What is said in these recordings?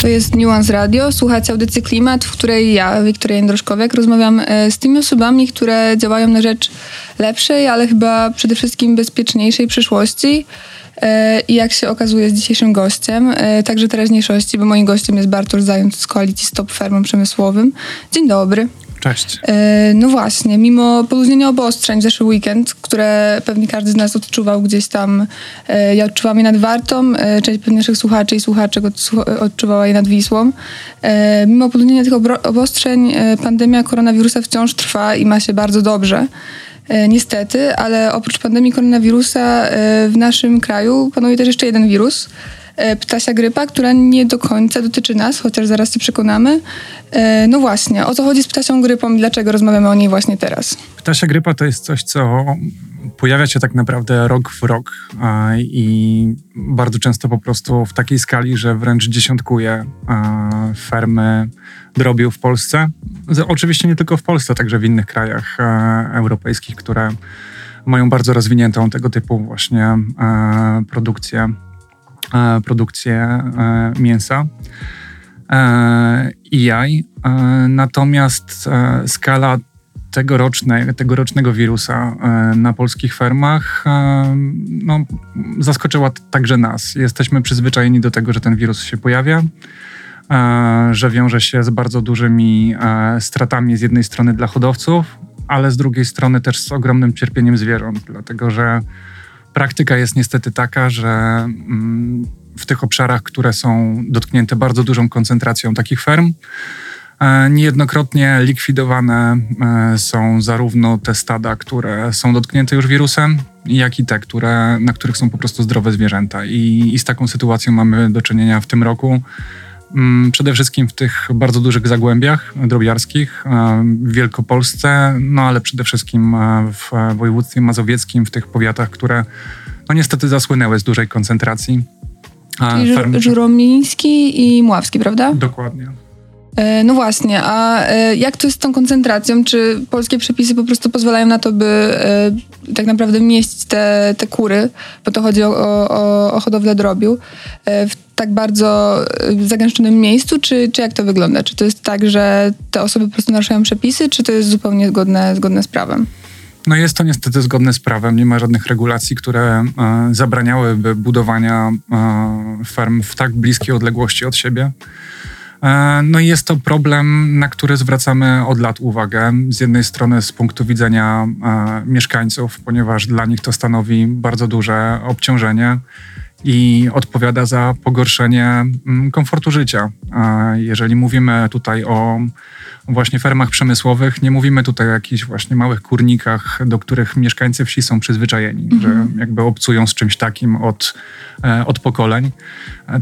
To jest Nuance Radio, słuchacie audycji Klimat, w której ja, Wiktoria Jędroszkowiak, rozmawiam e, z tymi osobami, które działają na rzecz lepszej, ale chyba przede wszystkim bezpieczniejszej przyszłości. E, I jak się okazuje z dzisiejszym gościem, e, także teraźniejszości, bo moim gościem jest Bartosz Zając z koalicji Stop Fermem Przemysłowym. Dzień dobry. Cześć. E, no właśnie, mimo poluźnienia obostrzeń w zeszły weekend, które pewnie każdy z nas odczuwał gdzieś tam, e, ja odczuwam je nad Wartą, e, część naszych słuchaczy i słuchaczek odczuwała je nad Wisłą. Mimo poluźnienia tych obostrzeń pandemia koronawirusa wciąż trwa i ma się bardzo dobrze. Niestety, ale oprócz pandemii koronawirusa w naszym kraju panuje też jeszcze jeden wirus – ptasia grypa, która nie do końca dotyczy nas, chociaż zaraz się przekonamy. E, no właśnie, o co chodzi z ptasią grypą i dlaczego rozmawiamy o niej właśnie teraz? Ptasia grypa to jest coś, co pojawia się tak naprawdę rok w rok i bardzo często po prostu w takiej skali, że wręcz dziesiątkuje fermy drobiu w Polsce. Oczywiście nie tylko w Polsce, także w innych krajach e, europejskich, które mają bardzo rozwiniętą tego typu właśnie produkcję E, produkcję e, mięsa e, i jaj. Natomiast skala tegorocznej, tegorocznego wirusa na polskich fermach no, zaskoczyła także nas. Jesteśmy przyzwyczajeni do tego, że ten wirus się pojawia, że wiąże się z bardzo dużymi stratami z jednej strony dla hodowców, ale z drugiej strony też z ogromnym cierpieniem zwierząt, dlatego że Praktyka jest niestety taka, że mm, w tych obszarach, które są dotknięte bardzo dużą koncentracją takich ferm, e, Niejednokrotnie likwidowane e, są zarówno te stada, które są dotknięte już wirusem, jak i te, które, na których są po prostu zdrowe zwierzęta. I, I z taką sytuacją mamy do czynienia w tym roku. Mm, przede wszystkim w tych bardzo dużych zagłębiach drobiarskich e, w Wielkopolsce, no ale przede wszystkim e, w województwie mazowieckim, w tych powiatach, które no niestety zasłynęły z dużej koncentracji. Czyli Farm... Żuromiński i Mławski, prawda? Dokładnie. E, no właśnie, a jak to jest z tą koncentracją? Czy polskie przepisy po prostu pozwalają na to, by tak naprawdę mieścić te, te kury, bo to chodzi o, o, o hodowlę drobiu, w tak bardzo y, zagęszczonym miejscu, czy, czy jak to wygląda? Czy to jest tak, że te osoby po prostu naruszają przepisy, czy to jest zupełnie zgodne, zgodne z prawem? No jest to niestety zgodne z prawem. Nie ma żadnych regulacji, które e, zabraniałyby budowania e, ferm w tak bliskiej odległości od siebie. E, no i jest to problem, na który zwracamy od lat uwagę. Z jednej strony z punktu widzenia e, mieszkańców, ponieważ dla nich to stanowi bardzo duże obciążenie i odpowiada za pogorszenie mm, komfortu życia. Jeżeli mówimy tutaj o właśnie fermach przemysłowych, nie mówimy tutaj o jakichś właśnie małych kurnikach, do których mieszkańcy wsi są przyzwyczajeni, mhm. że jakby obcują z czymś takim od, e, od pokoleń.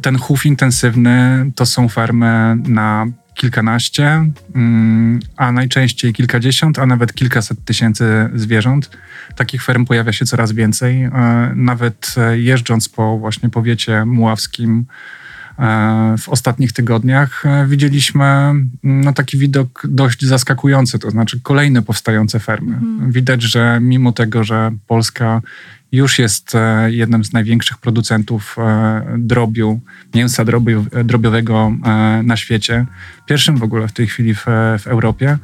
Ten chów intensywny to są fermy na kilkanaście, mm, a najczęściej kilkadziesiąt, a nawet kilkaset tysięcy zwierząt. Takich ferm pojawia się coraz więcej. E, nawet e, jeżdżąc po właśnie powiecie muławskim, e, w ostatnich tygodniach widzieliśmy mm, no, taki widok dość zaskakujący, to znaczy kolejne powstające fermy. Mhm. Widać, że mimo tego, że Polska już jest e, jednym z największych producentów e, drobiu, mięsa drobiu, drobiowego e, na świecie, pierwszym w ogóle w tej chwili w, w Europie,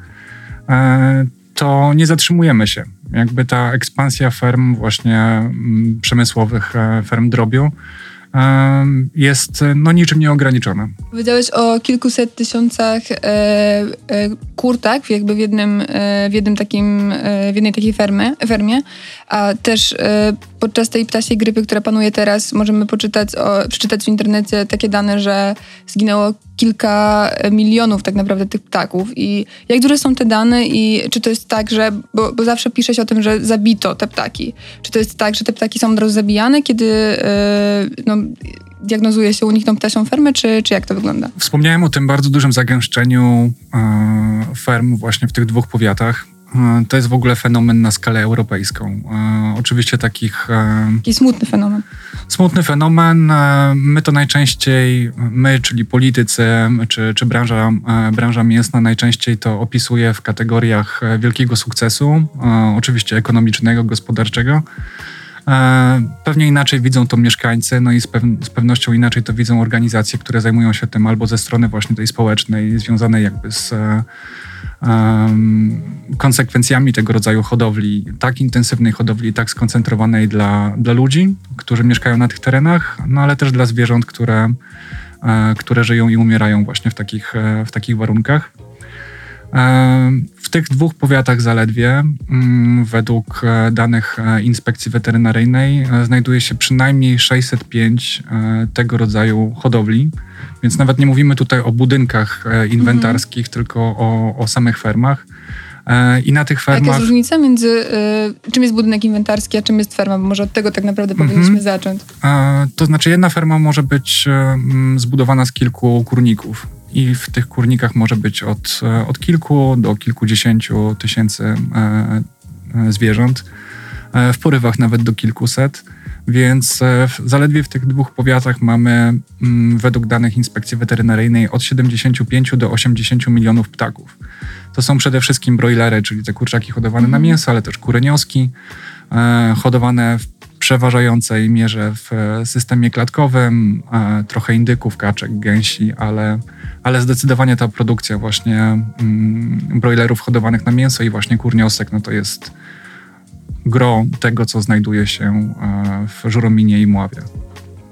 to nie zatrzymujemy się. Jakby ta ekspansja ferm właśnie mm, przemysłowych, ferm drobiu, jest no, niczym nieograniczona. Powiedziałeś o kilkuset tysiącach e, e, kur, tak? Jakby w jednym, e, w jednym takim, e, w jednej takiej fermie, fermie. a też e, podczas tej ptasiej grypy, która panuje teraz, możemy poczytać o, przeczytać w internecie takie dane, że zginęło kilka milionów tak naprawdę tych ptaków i jak duże są te dane i czy to jest tak, że, bo, bo zawsze pisze się o tym, że zabito te ptaki, czy to jest tak, że te ptaki są od razu zabijane, kiedy e, no, diagnozuje się u nich tą ptasią fermę, czy, czy jak to wygląda? Wspomniałem o tym bardzo dużym zagęszczeniu e, ferm właśnie w tych dwóch powiatach. E, to jest w ogóle fenomen na skalę europejską. E, oczywiście takich... Taki smutny fenomen. Smutny fenomen. My to najczęściej, my, czyli politycy, czy, czy branża, branża mięsna, najczęściej to opisuje w kategoriach wielkiego sukcesu, oczywiście ekonomicznego, gospodarczego. E, Pewnie inaczej widzą to mieszkańcy, no i z, pew- z pewnością inaczej to widzą organizacje, które zajmują się tym albo ze strony właśnie tej społecznej, związanej jakby z e, konsekwencjami tego rodzaju hodowli, tak intensywnej hodowli, tak skoncentrowanej dla, dla ludzi, którzy mieszkają na tych terenach, no ale też dla zwierząt, które, e, które żyją i umierają właśnie w takich, w takich warunkach. E, W tych dwóch powiatach zaledwie, mm, według e, danych e, inspekcji weterynaryjnej, znajduje się przynajmniej 605 e, tego rodzaju hodowli. Więc nawet nie mówimy tutaj o budynkach e, inwentarskich, tylko o, o samych fermach. I na tych A jaka fermach. jest różnica między y, czym jest budynek inwentarski, a czym jest ferma? Bo może od tego tak naprawdę Mhm. powinniśmy zacząć. E, To znaczy, jedna ferma może być mm, zbudowana z kilku kurników. I w tych kurnikach może być od, e, od kilku do kilkudziesięciu tysięcy e, e, zwierząt, w porywach nawet do kilkuset. Więc zaledwie w tych dwóch powiatach mamy, mm, według danych inspekcji weterynaryjnej, od 75 do 80 milionów ptaków. To są przede wszystkim broilery, czyli te kurczaki hodowane na mięso, ale też kurenioski, hodowane w przeważającej mierze w e, systemie klatkowym, e, trochę indyków, kaczek, gęsi, ale, ale zdecydowanie ta produkcja właśnie mm, broilerów hodowanych na mięso i właśnie kurniosek, no to jest gro tego, co znajduje się e, w Żurominie i Mławie.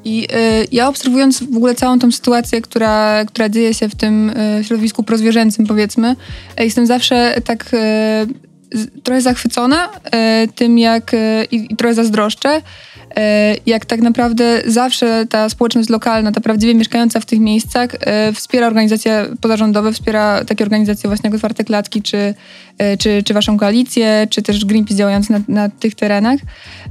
I y, ja obserwując w ogóle całą tą sytuację, która, która dzieje się w tym y, środowisku prozwierzęcym, powiedzmy, jestem zawsze tak trochę zachwycona y, tym, jak y, i, trochę zazdroszczę, jak tak naprawdę zawsze ta społeczność lokalna, ta prawdziwie mieszkająca w tych miejscach, y, wspiera organizacje pozarządowe, wspiera takie organizacje właśnie jak Otwarte Klatki, czy, y, czy, czy waszą koalicję, czy też Greenpeace działający na, na tych terenach.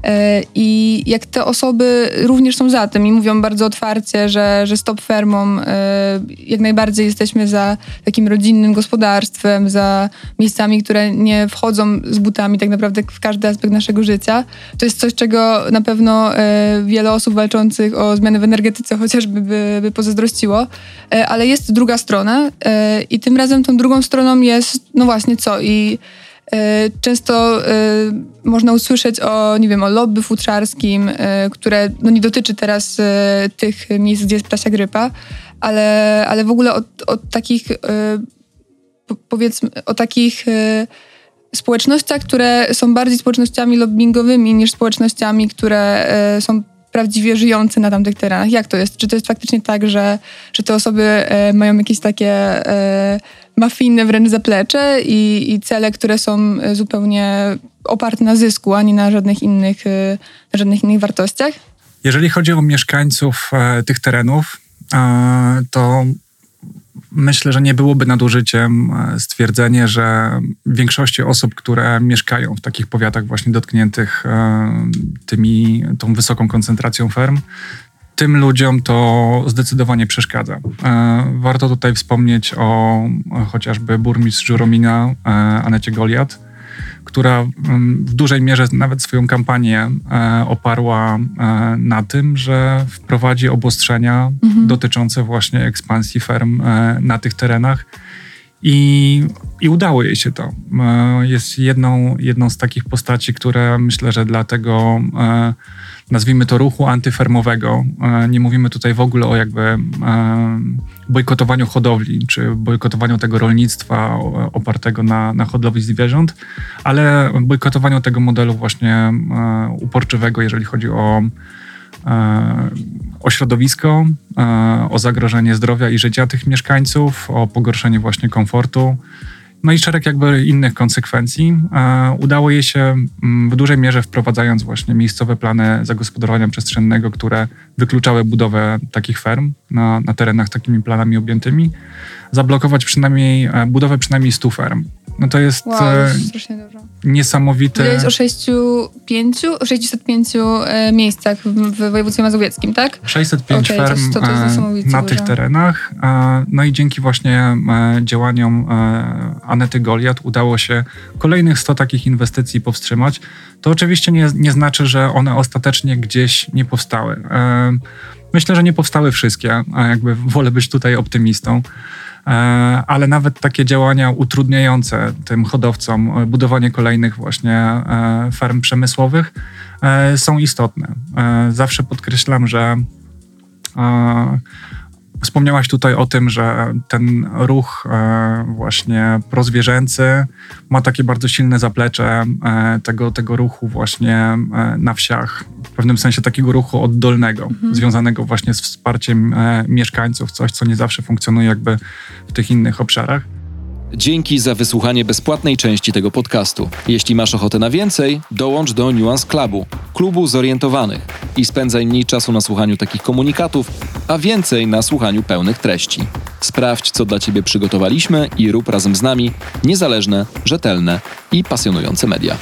E, I jak te osoby również są za tym i mówią bardzo otwarcie, że, że stop fermom, e, jak najbardziej jesteśmy za takim rodzinnym gospodarstwem, za miejscami, które nie wchodzą z butami tak naprawdę w każdy aspekt naszego życia. To jest coś, czego na pewno e, wiele osób walczących o zmiany w energetyce chociażby by, by pozazdrościło. E, Ale jest druga strona e, i tym razem tą drugą stroną jest, no właśnie co i E, Często e, można usłyszeć o, nie wiem, o lobby futrzarskim, e, które no, nie dotyczy teraz tych miejsc, gdzie jest ptasia grypa, ale, ale w ogóle od, od takich, po- powiedzmy, o takich społecznościach, które są bardziej społecznościami lobbyingowymi niż społecznościami, które e, są prawdziwie żyjące na tamtych terenach. Jak to jest? Czy to jest faktycznie tak, że, że te osoby e, mają jakieś takie e, mafijne wręcz zaplecze i, i cele, które są zupełnie oparte na zysku, a nie na żadnych innych, na żadnych innych wartościach? Jeżeli chodzi o mieszkańców tych terenów, to myślę, że nie byłoby nadużyciem e, stwierdzenie, że większości osób, które mieszkają w takich powiatach właśnie dotkniętych e, tymi, tą wysoką koncentracją ferm, tym ludziom to zdecydowanie przeszkadza. E, Warto tutaj wspomnieć o chociażby burmistrz Żuromina, e, Anecie Goliat, która mm, w dużej mierze nawet swoją kampanię e, oparła e, na tym, że wprowadzi obostrzenia dotyczące właśnie ekspansji ferm e, na tych terenach. I, I udało jej się to. E, Jest jedną, jedną z takich postaci, które myślę, że dla tego, e, nazwijmy to ruchu antyfermowego, e, nie mówimy tutaj w ogóle o jakby bojkotowaniu hodowli, czy bojkotowaniu tego rolnictwa opartego na, na hodowli zwierząt, ale bojkotowaniu tego modelu właśnie uporczywego, jeżeli chodzi o o środowisko, e, o zagrożenie zdrowia i życia tych mieszkańców, o pogorszenie właśnie komfortu. No i szereg jakby innych konsekwencji. E, Udało jej się mm, w dużej mierze wprowadzając właśnie miejscowe plany zagospodarowania przestrzennego, które wykluczały budowę takich ferm na, na terenach takimi planami objętymi, zablokować przynajmniej e, budowę przynajmniej 100 ferm. No to jest Wow, e, jest strasznie dużo. niesamowity... Powiedziałeś o 605, o 605 e, miejscach w, województwie mazowieckim, tak? 605 Okej, to ferm to- to e, na dużo. tych terenach. No i dzięki właśnie działaniom Anety Goliat udało się kolejnych 100 takich inwestycji powstrzymać. To oczywiście nie, nie znaczy, że one ostatecznie gdzieś nie powstały. Myślę, że nie powstały wszystkie, a jakby wolę być tutaj optymistą. E, Ale nawet takie działania utrudniające tym hodowcom budowanie kolejnych właśnie e, ferm przemysłowych e, są istotne. Zawsze podkreślam, że Wspomniałaś tutaj o tym, że ten ruch e, właśnie prozwierzęcy ma takie bardzo silne zaplecze e, tego, tego ruchu właśnie e, na wsiach, w pewnym sensie takiego ruchu oddolnego, związanego właśnie z wsparciem mieszkańców, coś, co nie zawsze funkcjonuje jakby w tych innych obszarach. Dzięki za wysłuchanie bezpłatnej części tego podcastu. Jeśli masz ochotę na więcej, dołącz do Nuance Clubu, klubu zorientowanych i spędzaj mniej czasu na słuchaniu takich komunikatów, a więcej na słuchaniu pełnych treści. Sprawdź, co dla Ciebie przygotowaliśmy i rób razem z nami niezależne, rzetelne i pasjonujące media.